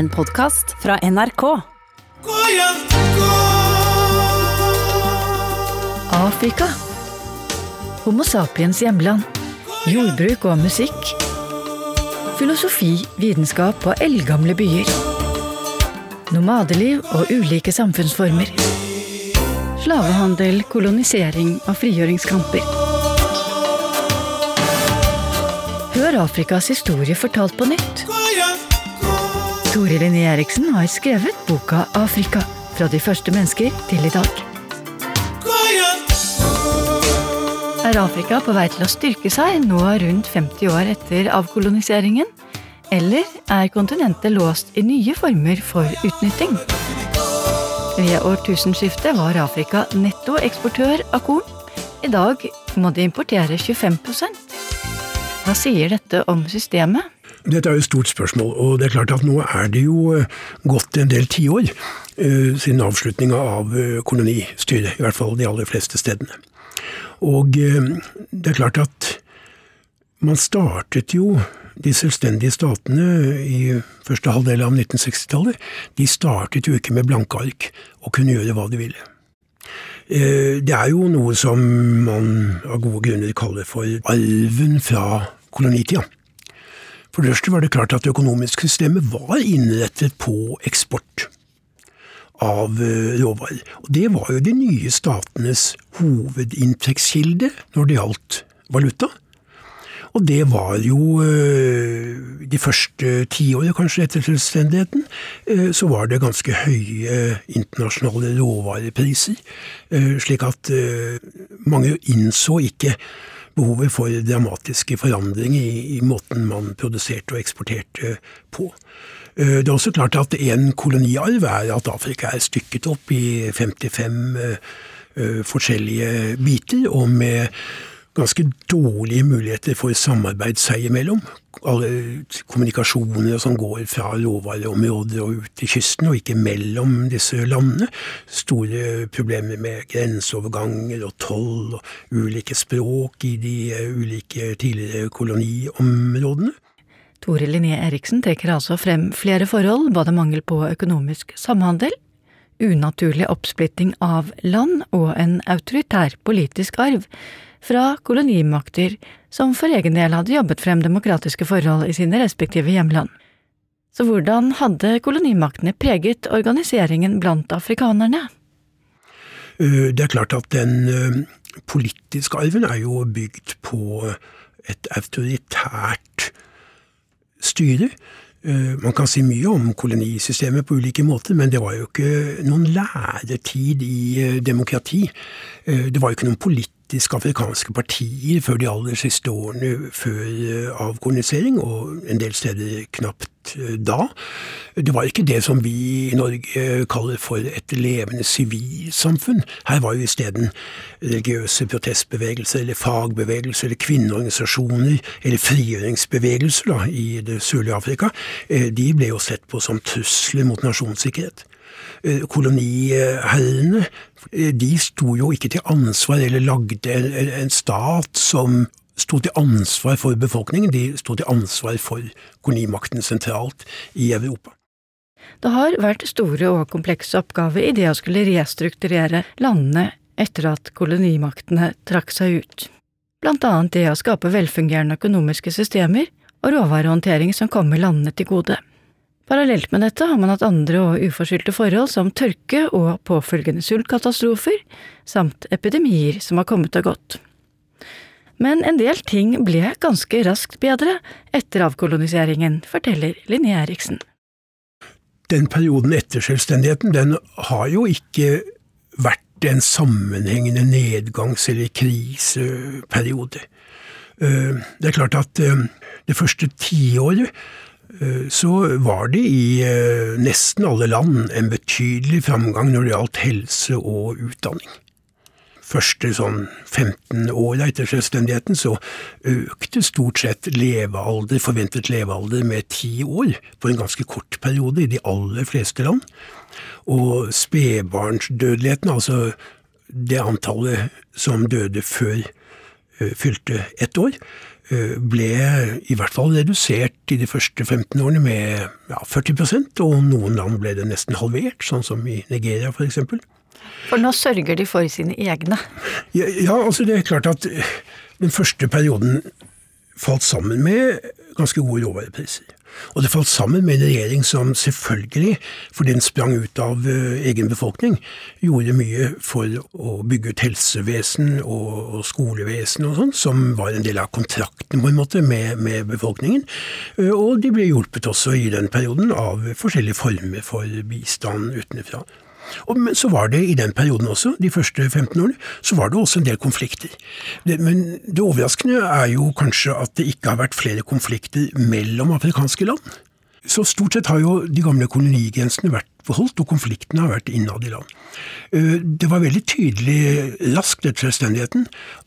En podkast fra NRK. Afrika. Homo sapiens hjemland. Jordbruk og musikk. Filosofi, vitenskap og eldgamle byer. Nomadeliv og ulike samfunnsformer. Slavehandel, kolonisering og frigjøringskamper. Hør Afrikas historie fortalt på nytt. Tore Linné Eriksen har skrevet boka Afrika. Fra de første mennesker til i dag. Er Afrika på vei til å styrke seg nå rundt 50 år etter avkoloniseringen? Eller er kontinentet låst i nye former for utnytting? Ved årtusenskiftet var Afrika nettoeksportør av korn. I dag må de importere 25% Hva sier dette om systemet? Dette er jo et stort spørsmål, og det er klart at nå er det jo eh, gått en del tiår uh, siden avslutninga av uh, kolonistyret, i hvert fall de aller fleste stedene. Og uh, det er klart at man startet jo de selvstendige statene i første halvdel av 1960-tallet. De startet jo ikke med blanke ark og kunne gjøre hva de ville. Det er jo noe som man av gode grunner kaller for arven fra kolonitida. For det første var det klart at det økonomiske systemet var innrettet på eksport av eh, råvarer. Og det var jo de nye statenes hovedinntektskilde når det gjaldt valuta. Og det var jo eh, de første tiåret, kanskje etter selvstendigheten, eh, så var det ganske høye internasjonale råvarepriser. Slik at mange innså ikke behovet for dramatiske forandringer i, i, måten man produserte og eksporterte på. Eh, det er også klart at en koloniarv er at Afrika er stykket opp i 55 uh, eh, forskjellige biter, og med ganske dårlige muligheter for samarbeid seg imellom. Alle kommunikasjoner som går fra råvareområder og ut til kysten, og ikke mellom disse landene. Store problemer med grenseoverganger og toll og ulike språk i de ulike tidligere koloniområdene. Tore Linné Eriksen trekker altså frem flere forhold, både mangel på økonomisk samhandel, unaturlig oppsplitting av land og en autoritær politisk arv fra kolonimakter som for egen del hadde jobbet frem demokratiske forhold i sine respektive hjemland. Så hvordan hadde kolonimaktene preget organiseringen blant afrikanerne? Eh, det er klart at den eh, politiske arven er jo bygd på et autoritært styre. Eh, man kan si mye om kolonisystemet på ulike måter, men det var jo ikke noen læretid i demokrati. Det var jo ikke noen politikk politisk afrikanske partier før de aller siste årene før eh, avkolonisering, og en del steder knapt eh, da. Det var ikke det som vi i Norge kaller for et levende sivilsamfunn. Her var jo isteden religiøse protestbevegelser, eller fagbevegelser, eller kvinneorganisasjoner, eller frigjøringsbevegelser da, i det sørlige Afrika. Eh, de ble jo sett på som trusler mot nasjonssikkerhet. Eh, koloniherrene, eh, de sto jo ikke til ansvar eller lagde en stat som sto til ansvar for befolkningen, de sto til ansvar for kolonimakten sentralt i Europa. Det har vært store og komplekse oppgaver i det å skulle restrukturere landene etter at kolonimaktene trakk seg ut, blant annet det å skape velfungerende økonomiske systemer og råvarehåndtering som kommer landene til gode. Parallelt med dette har man hatt andre og uforskyldte forhold som tørke og påfølgende sultkatastrofer, samt epidemier som har kommet og gått. Men en del ting ble ganske raskt bedre etter avkoloniseringen, forteller Linné Eriksen. Den perioden etter selvstendigheten, den har jo ikke vært en sammenhengende nedgangs- eller kriseperiode. Eh, det er klart at eh, det første tiåret så var det i eh, nesten alle land en betydelig framgang når det gjaldt helse og utdanning. Første sånn 15 åra etter selvstendigheten så økte stort sett levealder, forventet levealder med ti år på en ganske kort periode i de aller fleste land. Og spedbarnsdødeligheten, altså det antallet som døde før eh, fylte ett år, ble i hvert fall redusert i de første 15 årene med ja, 40% og noen land ble det nesten halvert, sånn som i Nigeria f.eks. For, for nå sørger de for sine egne? Ja, ja, altså det er klart at den første perioden falt sammen med ganske gode råvarepriser. Og det falt sammen med en regjering som selvfølgelig, fordi den sprang ut av uh, egen befolkning, gjorde mye for å bygge ut helsevesen og, skolevesen og sånn, som var en del av kontrakten på en måte med, med befolkningen. Uh, og de ble hjulpet også i den perioden av forskjellige former for bistand utenfra. Men så var det i den perioden også, de første 15 årene, så var det også en del konflikter. Det, men det overraskende er jo kanskje at det ikke har vært flere konflikter mellom afrikanske land. Så stort sett har jo de gamle kolonigrensene vært beholdt, og konfliktene har vært innad i land. Eh, det var veldig tydelig raskt etter selvstendigheten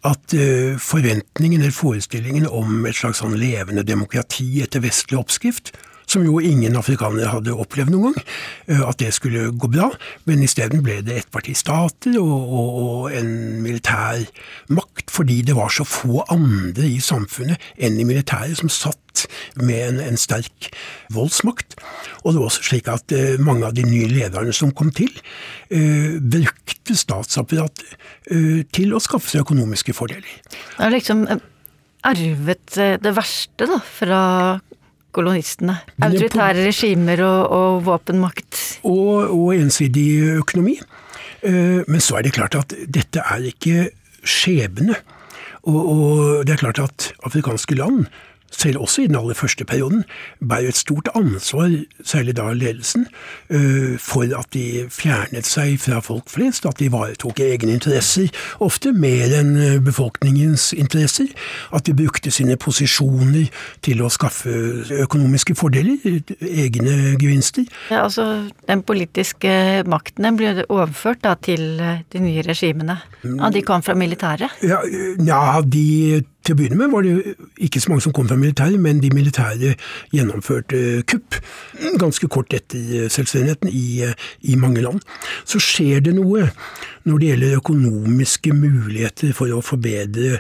at eh, forventningen eller forestillingen om et slags sånn levende demokrati etter vestlig oppskrift som jo ingen afrikanere hadde opplevd noen gang, eh, at det skulle gå bra. Men isteden ble det ettpartistater og, og, og en militær makt, fordi det var så få andre i samfunnet enn i militæret som satt med en, en, sterk voldsmakt. Og det var også slik at uh, mange av de nye lederne som kom til, uh, brukte statsapparatet uh, til å skaffe seg økonomiske fordeler. Det er liksom arvet det verste da, fra kolonistene. Autoritære regimer og, og våpenmakt. Og, og, ensidig økonomi. Eh, men så er det klart at dette er ikke skjebne. Og, og det er klart at afrikanske land selv også i den aller første perioden, bærer et stort ansvar, særlig da ledelsen, øh, for at de fjernet seg fra folk flest, at de ivaretok egne interesser, ofte mer enn øh, befolkningens interesser. At de brukte sine posisjoner til å skaffe økonomiske fordeler, egne gevinster. Ja, altså, Den politiske makten ble overført da, til de nye regimene? Ja, de kom fra militæret? Ja, ja de til å begynne med var det ikke så mange som kom fra militæret, men de militære gjennomførte kupp ganske kort etter selvstendigheten i, i, mange land. Så skjer det noe når det gjelder økonomiske muligheter for å forbedre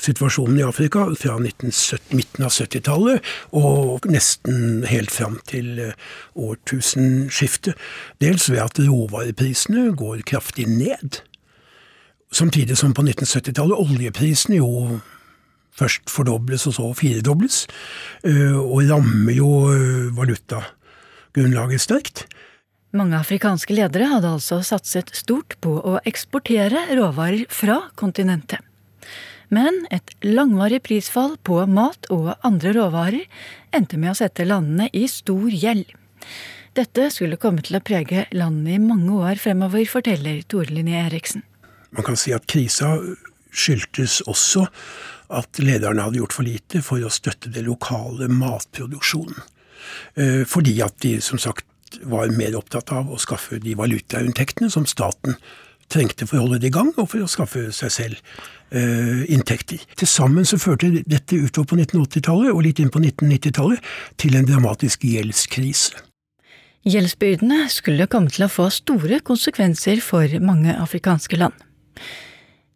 situasjonen i Afrika fra 1970, midten av 70-tallet og nesten helt fram til årtusenskiftet. Dels ved at råvareprisene går kraftig ned. Samtidig som på 1970-tallet oljeprisene jo først fordobles og så firedobles, eh, og rammer jo eh, valutagrunnlaget sterkt. Mange afrikanske ledere hadde altså satset stort på å eksportere råvarer fra kontinentet. Men et langvarig prisfall på mat og andre råvarer endte med å sette landene i stor gjeld. Dette skulle komme til å prege landene i mange år fremover, forteller Tore Linné Eriksen. Man kan si at krisa skyldtes også at lederne hadde gjort for lite for å støtte det lokale matproduksjonen. Eh, fordi at de som sagt var mer opptatt av å skaffe de valutainntektene som staten trengte for å holde det i gang, og for å skaffe seg selv uh, inntekter. Til sammen så førte dette utover på 1980-tallet og litt inn på 1990-tallet til en dramatisk gjeldskrise. Gjeldsbyrdene skulle komme til å få store konsekvenser for mange afrikanske land.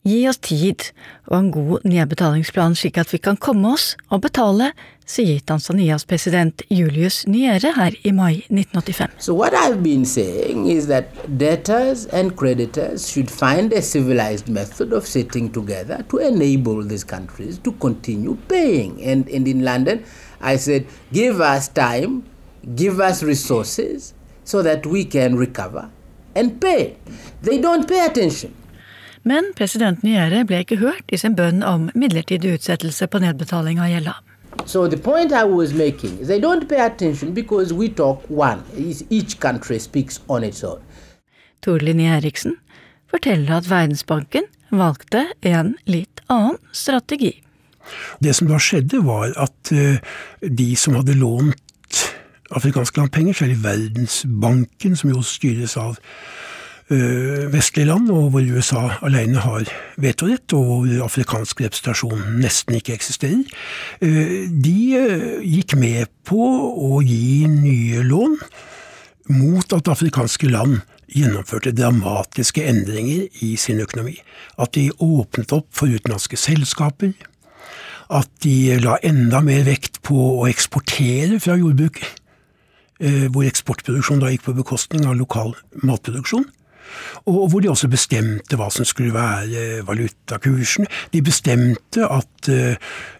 Gi oss tid og en god nedbetalingsplan slik at vi kan komme oss og betale, sier Tanzanias president Julius Nyere her i mai 1985. So what I've been saying is that debtors and creditors should find a civilized method of sitting together to enable these countries to continue paying. And in London, I said, give us time, give us resources so that we can recover and pay. They don't pay attention. Men president Nyere ble ikke hørt i sin bønn om midlertidig utsettelse på nedbetaling av gjelda. So the point I was making is they don't pay attention because we talk one. Each country speaks on its own. Torlin Eriksen forteller at Verdensbanken valgte en litt annen strategi. Det som da skjedde, var at eh, de som hadde lånt afrikanske landpenger, særlig Verdensbanken, som jo styres av vestlige land, og hvor USA alene har vetorett, og hvor afrikansk representasjon nesten ikke eksisterer, eh, de eh, gikk med på å gi nye lån mot at afrikanske land gjennomførte dramatiske endringer i sin økonomi. At de åpnet opp for utenlandske selskaper. at de la enda mer vekt på å eksportere fra jordbruket. Hvor eksportproduksjon da gikk på bekostning av lokal matproduksjon. Og hvor de også bestemte hva som skulle være valutakursen. De bestemte at uh,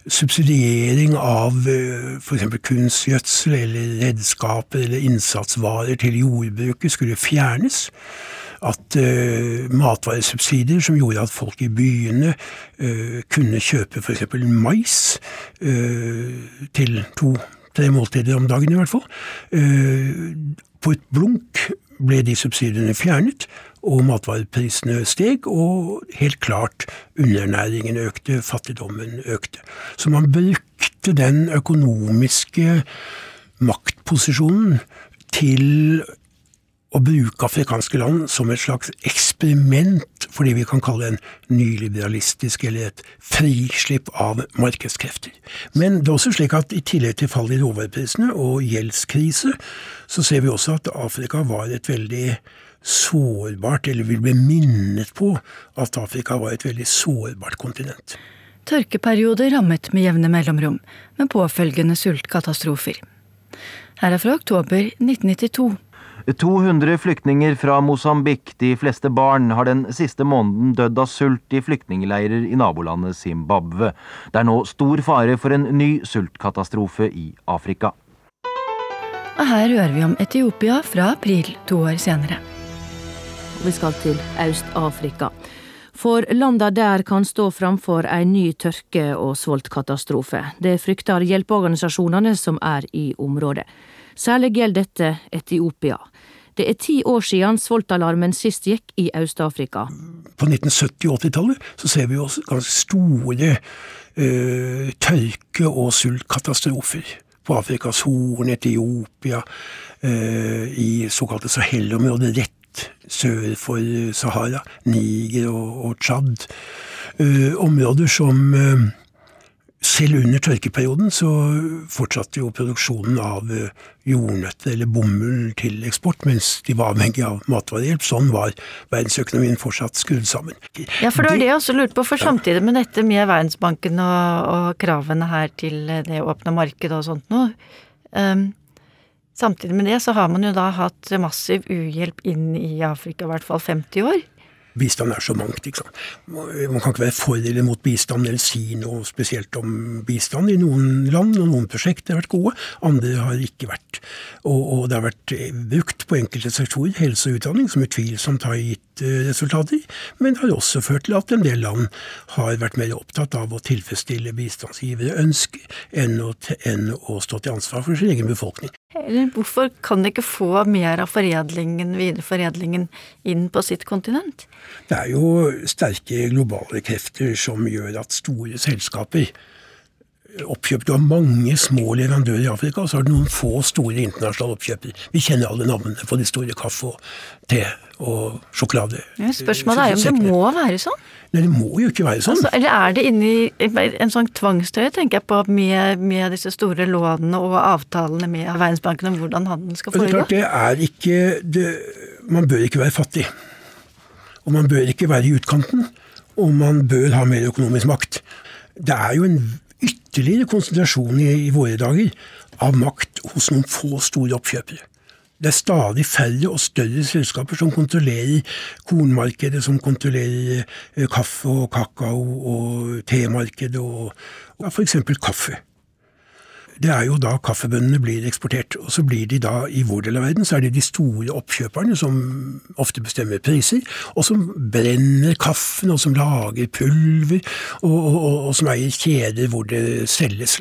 subsidiering av uh, f.eks. kunstgjødsel eller redskaper eller innsatsvarer til jordbruket skulle fjernes. At uh, matvaresubsidier som gjorde at folk i byene uh, kunne kjøpe f.eks. mais til to-tre måltider om dagen i hvert fall. På et blunk ble de subsidiene fjernet, og matvareprisene steg, og helt klart underernæringen økte, fattigdommen økte. Så man brukte den økonomiske maktposisjonen til å bruke afrikanske land som et slags eksperiment for det vi kan kalle en nyliberalistisk eller et frislipp av markedskrefter. Men det er også slik at i tillegg til fall i råvareprisene og gjeldskrise, så ser vi også at Afrika var et veldig sårbart, eller vil bli minnet på at Afrika var et veldig sårbart kontinent. Tørkeperioder rammet med jevne mellomrom, med påfølgende sultkatastrofer. Her er fra oktober 1992. 200 flyktninger fra Mosambik, de fleste barn, har den siste måneden dødd av sult i flyktningleirer i nabolandet Zimbabwe. Det er nå stor fare for en ny sultkatastrofe i Afrika. Og her hører vi om Etiopia fra april to år senere vi skal til Øst-Afrika. For landa der kan stå framfor ei ny tørke- og sultkatastrofe. Det frykter hjelpeorganisasjonene som er i området. Særlig gjelder dette Etiopia. Det er ti år siden sultalarmen sist gikk i Øst-Afrika. På 1970- og 80-tallet så ser vi jo ganske store uh, tørke- og sultkatastrofer. På Afrikas Horn, Etiopia, uh, i såkalte Sahel-området rett sør for Sahara, Niger og, og Tsjad. Uh, områder som uh, selv under tørkeperioden så fortsatte jo produksjonen av uh, jordnøtter eller bomull til eksport, mens de var avhengig av matvarehjelp. Sånn var verdensøkonomien fortsatt skrudd sammen. Ja, for det var det jeg også lurte på, for samtidig med dette med Verdensbanken og, og kravene her til det åpne markedet og sånt noe, um, Samtidig med det så har man jo da hatt massiv uhjelp inn i Afrika i hvert fall 50 år. Bistand er så mangt. ikke sant? Man kan ikke være for eller mot bistand eller si noe spesielt om bistand. I noen land og noen prosjekter har vært gode, andre har ikke vært. Og, og det har vært brukt på enkelte sektorer, helse og utdanning, som utvilsomt har gitt eh, resultater. Men det har også ført til at en del land har vært mer opptatt av å tilfredsstille bistandsgivere ønsker enn enn å stå til ansvar for sin egen befolkning. Eller hvorfor kan de ikke få mer av foredlingen, videreforedlingen inn på sitt kontinent? Det er jo sterke globale krefter som gjør at store selskaper oppkjøp. Du har mange små leverandører i Afrika, og så har du noen få store internasjonale oppkjøpere. Vi kjenner alle navnene på de store kaffe og te og sjokolade. Ja, spørsmålet er jo om det må være sånn? Nei, det må jo ikke være sånn. Altså, eller er det inni en sånn tvangstøye, tenker jeg på, med, med, disse store lånene og avtalene med Verdensbanken om hvordan handelen skal foregå? Det er klart, det er ikke det, Man bør ikke være fattig. Og man bør ikke være i utkanten. Og man bør ha mer økonomisk makt. Det er jo en ytterligere konsentrasjon i, i våre dager av makt hos noen få store oppkjøpere. Det er stadig færre og større selskaper som kontrollerer kornmarkedet, som kontrollerer eh, kaffe og kakao og temarkedet og, og f.eks. kaffe det er jo da kaffebønnene blir eksportert. Og så blir de da, i vår del av verden, så er det de store oppkjøperne som ofte bestemmer priser, og som brenner kaffen, og som lager pulver, og, og, og, og som eier kjeder hvor det selges.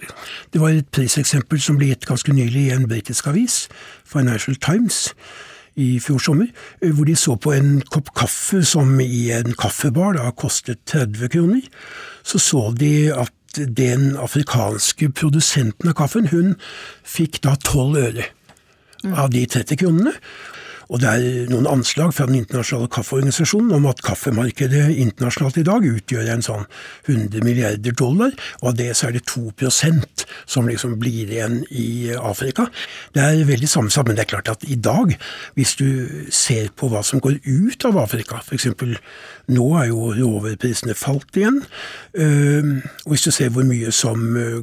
Det var et priseksempel som ble gitt ganske nylig i en britisk avis, Financial Times i fjor sommer, hvor de så på en kopp kaffe som i en kaffebar da kostet 30 kroner. Så så de at den afrikanske produsenten av kaffen, hun fikk da tolv øre av de 30 kronene. Og det er noen anslag fra Den internasjonale kaffeorganisasjonen om at kaffemarkedet internasjonalt i dag utgjør en sånn 100 milliarder dollar, og av det så er det 2% som liksom blir igjen i Afrika. Det er veldig sammensatt, men det er klart at i dag, hvis du ser på hva som går ut av Afrika, f.eks. nå er jo råvareprisene falt igjen, og hvis du ser hvor mye som øh,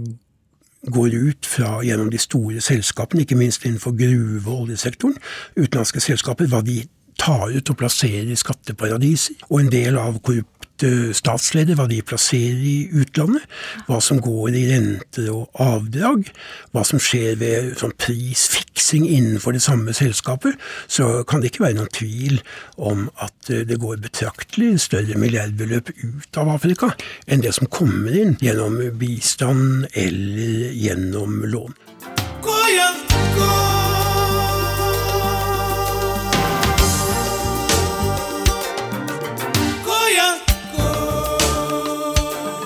går ut fra gjennom de store selskapene, ikke minst innenfor gruve- og oljesektoren, utenlandske selskaper, hva de tar ut og plasserer i skatteparadiser. Og en del av korrupte statsledere, hva de plasserer i utlandet. Hva som går i renter og avdrag. Hva som skjer ved sånn prisfiksing innenfor det samme selskapet. Så kan det ikke være noen tvil om at eh, det går betraktelig større milliardbeløp ut av Afrika enn det som kommer inn gjennom bistand eller gjennom lån. Goya,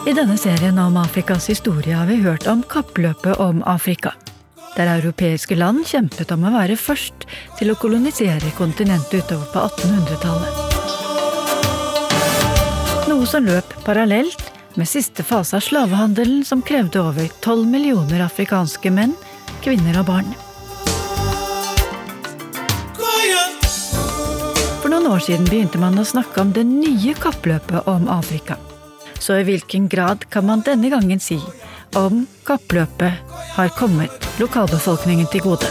I denne serien om Afrikas historie har vi hørt om kappløpet om Afrika. Der europeiske land kjempet om å være først til å kolonisere kontinentet utover på 1800-tallet. Noe som løp parallelt med siste fase av slavehandelen som krevde over 12 millioner afrikanske menn, kvinner og barn. For noen år siden begynte man å snakke om det nye kappløpet om Afrika så i hvilken grad kan man denne gangen si om kappløpet har kommet lokalbefolkningen til gode?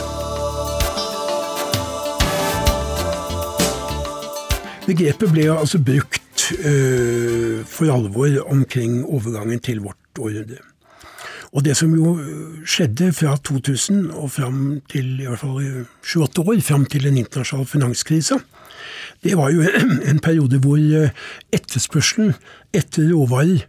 Begrepet ble altså brukt øh, for alvor omkring overgangen til vårt århundre. Og det som jo skjedde fra 2000 og fram til i hvert fall 28 år, fram til den internasjonale finanskrisa, det var jo en periode hvor eh, etterspørselen etter råvarer,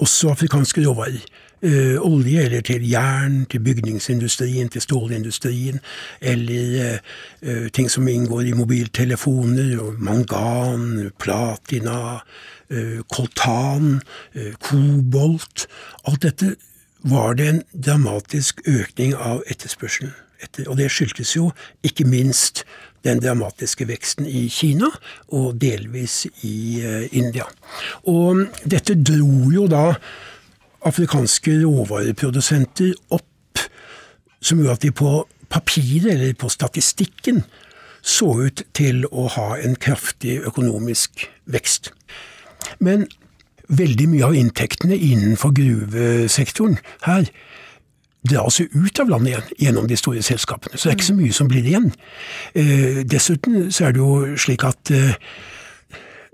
også afrikanske råvarer, eh, olje eller til jern, til bygningsindustrien, til stålindustrien, eller uh, ting som inngår i mobiltelefoner, mangan, platina, koltan, kobolt Alt dette var det en dramatisk økning av etterspørselen etter. Og det skyldtes jo ikke minst den dramatiske veksten i Kina, og delvis i uh, India. Og dette dro jo da afrikanske råvareprodusenter opp, som gjorde at de på papiret, eller på statistikken, så ut til å ha en kraftig økonomisk vekst. Men veldig mye av inntektene innenfor gruvesektoren her dras jo ut av landet igjen gjennom de store selskapene. Så det er ikke så mye som blir igjen. Eh, dessuten så er det jo slik at eh,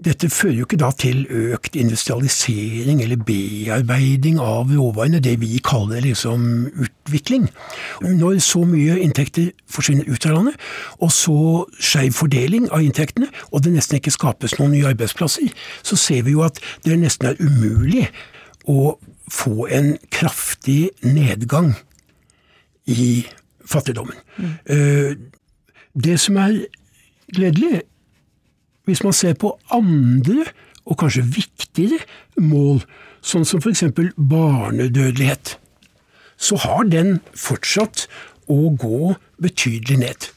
dette fører jo ikke da til økt industrialisering eller bearbeiding av råvarene, det vi kaller liksom utvikling. Når så mye inntekter forsvinner ut av landet, og så skeiv fordeling av inntektene, og det nesten ikke skapes noen nye arbeidsplasser, så ser vi jo at det nesten er umulig å få en kraftig nedgang i fattigdommen. Mm. Det som er gledelig, hvis man ser på andre og kanskje viktigere mål, sånn som f.eks. barnedødelighet, så har den fortsatt å gå betydelig ned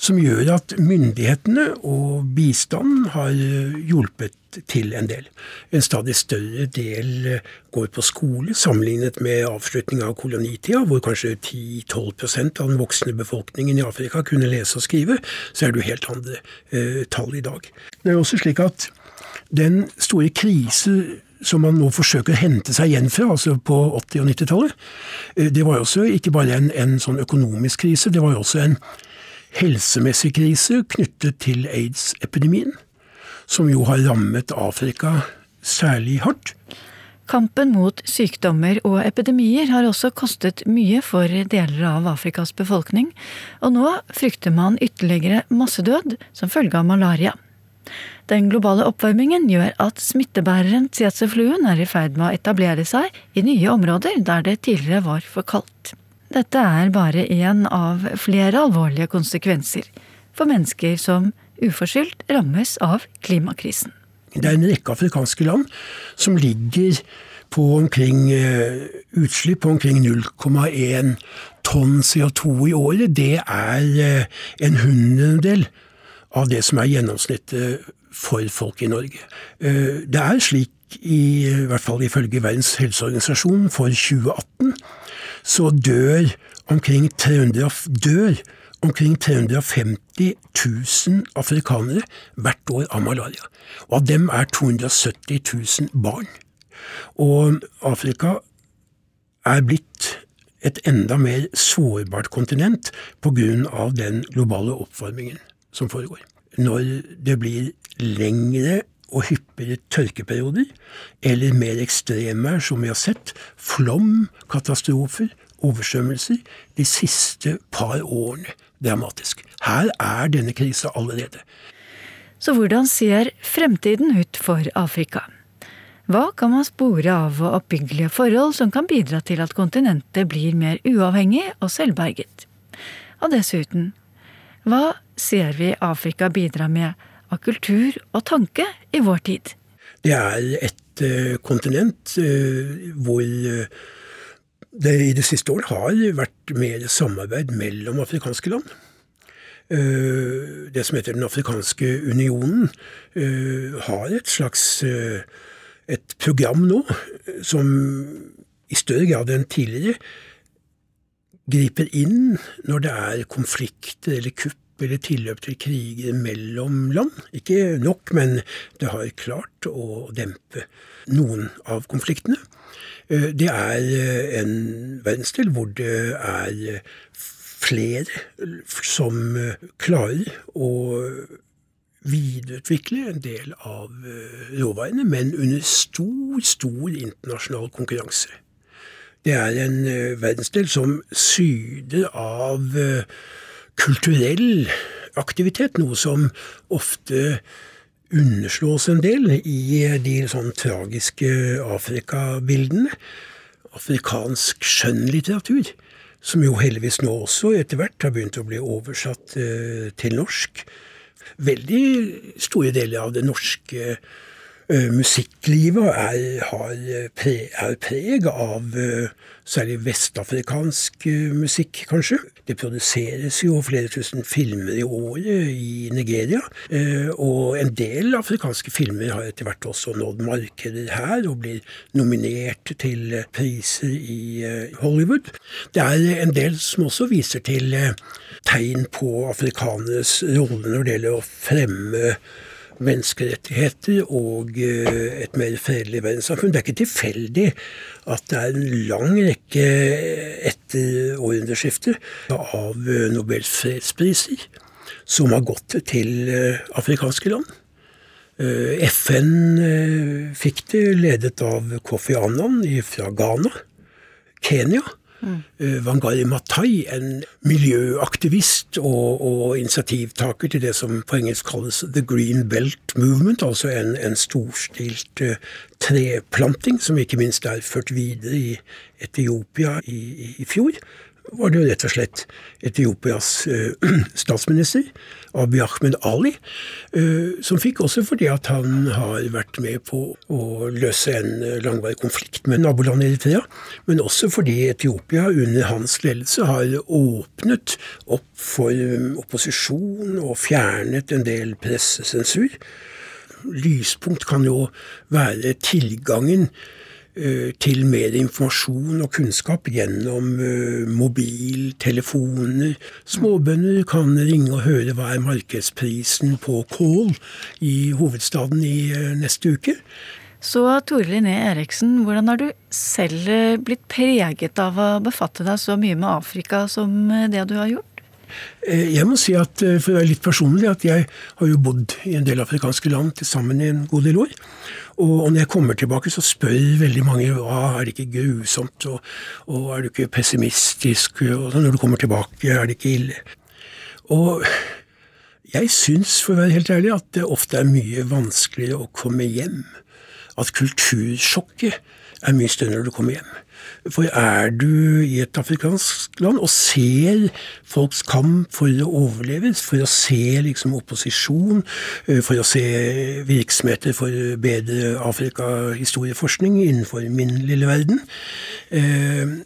som gjør at myndighetene og bistanden har eh, hjulpet til en del. En stadig større del eh, går på skole, sammenlignet med avslutninga av kolonitida, hvor kanskje 10-12% av den voksne befolkningen i Afrika kunne lese og skrive, så er det jo helt andre eh, tall i dag. Det er også slik at den store krise som man nå forsøker å hente seg igjen fra, altså på 80- og 90-tallet, eh, det var jo også ikke bare en, en sånn økonomisk krise, det var jo også en helsemessig krise knyttet til aids-epidemien, som jo har rammet Afrika særlig hardt. Kampen mot sykdommer og epidemier har også kostet mye for deler av Afrikas befolkning, og nå frykter man ytterligere massedød som følge av malaria. Den globale oppvarmingen gjør at smittebæreren tsetsefluen er i ferd med å etablere seg i nye områder der det tidligere var for kaldt. Dette er bare én av flere alvorlige konsekvenser for mennesker som uforskyldt rammes av klimakrisen. Det er en rekke afrikanske land som ligger på omkring eh, utslipp på omkring 0,1 tonn CO2 i året. Det er eh, en hundredel av det som er gjennomsnittet for folk i Norge. Eh, det er slik, i, i hvert fall ifølge Verdens helseorganisasjon for 2018, så dør omkring 300, dør omkring 350 000 afrikanere hvert år av malaria. Og av dem er 270 000 barn. Og Afrika er blitt et enda mer sårbart kontinent pga. den globale oppvarmingen som foregår. Når det blir lengre og hyppigere tørkeperioder, eller mer ekstremvær, som vi har sett, flom, katastrofer, oversvømmelser, de siste par årene dramatisk. Her er denne krisa allerede. Så hvordan ser fremtiden ut for Afrika? Hva kan man spore av oppbyggelige forhold som kan bidra til at kontinentet blir mer uavhengig og selvberget? Og dessuten, hva ser vi Afrika bidra med av kultur og tanke i vår tid? Det er et uh, kontinent uh, hvor uh, det i det siste året har vært mer samarbeid mellom afrikanske land. Det som heter Den afrikanske unionen, har et slags et program nå som i større grad enn tidligere griper inn når det er konflikter eller kupp eller tilløp til kriger mellom land. Ikke nok, men det har klart å dempe noen av konfliktene. Eh, det er eh, en verdensdel hvor det er flere som klarer å videreutvikle en del av eh, råvarene, men under stor, stor internasjonal konkurranse. Det er en eh, verdensdel som syder av eh, kulturell aktivitet, noe som ofte underslås en del i de sånn tragiske Afrikabildene. Afrikansk skjønnlitteratur, som jo heldigvis nå også etter hvert har begynt å bli oversatt til norsk veldig store deler av det norske uh, musikklivet er, har pre, er preg av særlig vestafrikansk musikk, kanskje. Det produseres jo flere tusen filmer i året i Nigeria. Og en del afrikanske filmer har etter hvert også nådd markeder her, og blir nominert til priser i Hollywood. Det er en del som også viser til tegn på afrikaneres rolle når det gjelder å fremme menneskerettigheter og eh, et mer fredelig verdenssamfunn. Det er ikke tilfeldig at det er en lang rekke etter århundreskiftet av eh, Nobels fredspriser som har gått til eh, afrikanske land. FN fikk det, ledet av Kofi Annan fra Ghana. Kenya Mm. Wangari Matai, en miljøaktivist og, og, initiativtaker til det som på engelsk kalles The Green Belt Movement, altså en, en storstilt uh, treplanting, som ikke minst er ført videre i Etiopia i, i, i fjor var det jo rett og slett Etiopias uh, statsminister, Abiy Ahmed Ali, uh, som fikk også fordi at han har vært med på å løse en uh, langvarig konflikt med nabolandet Eritrea, men også fordi Etiopia under hans ledelse har åpnet opp for opposisjon og fjernet en del pressesensur. Lyspunkt kan jo være tilgangen Eh, til mer informasjon og kunnskap gjennom mobil, mobiltelefoner. Småbønder kan ringe og høre hva er markedsprisen på kål i hovedstaden i eh, neste uke. Så Tore Linné Eriksen, hvordan har du selv blitt preget av å befatte deg så mye med Afrika som det du har gjort? Jeg må si at, for å være litt personlig, at jeg har jo bodd i en del afrikanske land til sammen i en god del år. Og når jeg kommer tilbake, så spør veldig mange hva er det ikke grusomt, og, og er du ikke pessimistisk, og når du kommer tilbake, er det ikke ille? Og jeg syns, for å være helt ærlig, at det ofte er mye vanskeligere å komme hjem. At kultursjokket er mye større når du kommer hjem. For er du i et afrikansk land og ser folks kamp for å overleve, for å se liksom opposisjon, eh, for å se virksomheter for bedre Afrikahistorieforskning innenfor min lille verden, eh,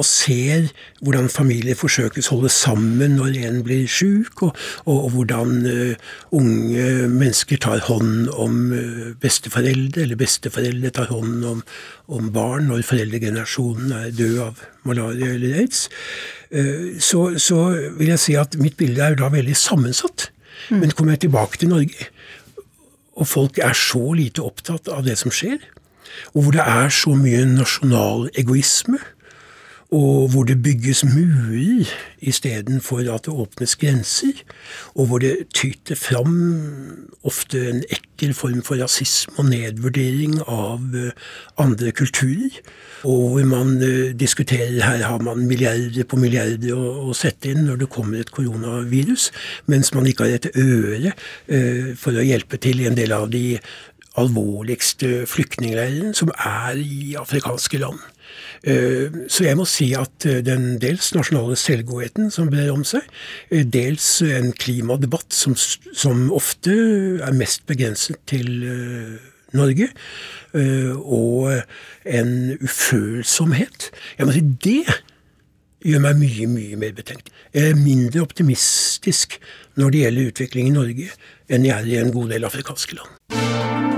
og ser hvordan familier forsøkes holde sammen når en blir sjuk, og, og, og, hvordan uh, unge mennesker tar hånd om uh, besteforeldre, eller besteforeldre tar hånd om, om barn når foreldregenerasjonen er død av malaria eller aids, uh, så, så, vil jeg si at mitt bilde er da veldig sammensatt. Mm. Men kommer jeg tilbake til Norge, og folk er så lite opptatt av det som skjer, og hvor det er så mye nasjonal egoisme, og hvor det bygges murer istedenfor at det åpnes grenser, og hvor det tyter fram ofte en ekkel form for rasisme og nedvurdering av eh, andre kulturer, og hvor man eh, diskuterer her har man milliarder på milliarder å, sette inn når det kommer et koronavirus, mens man ikke har et øre eh, for å hjelpe til i en del av de alvorligste flyktningleiren som er i afrikanske land. Eh, så jeg må si at eh, den dels nasjonale selvgodheten som brer om seg, eh, dels en klimadebatt som, som ofte er mest begrenset til Norge, og en ufølsomhet. Jeg må si det gjør meg mye, mye mer betenkt. Jeg er mindre optimistisk når det gjelder utvikling i Norge, enn jeg er i en god del afrikanske land.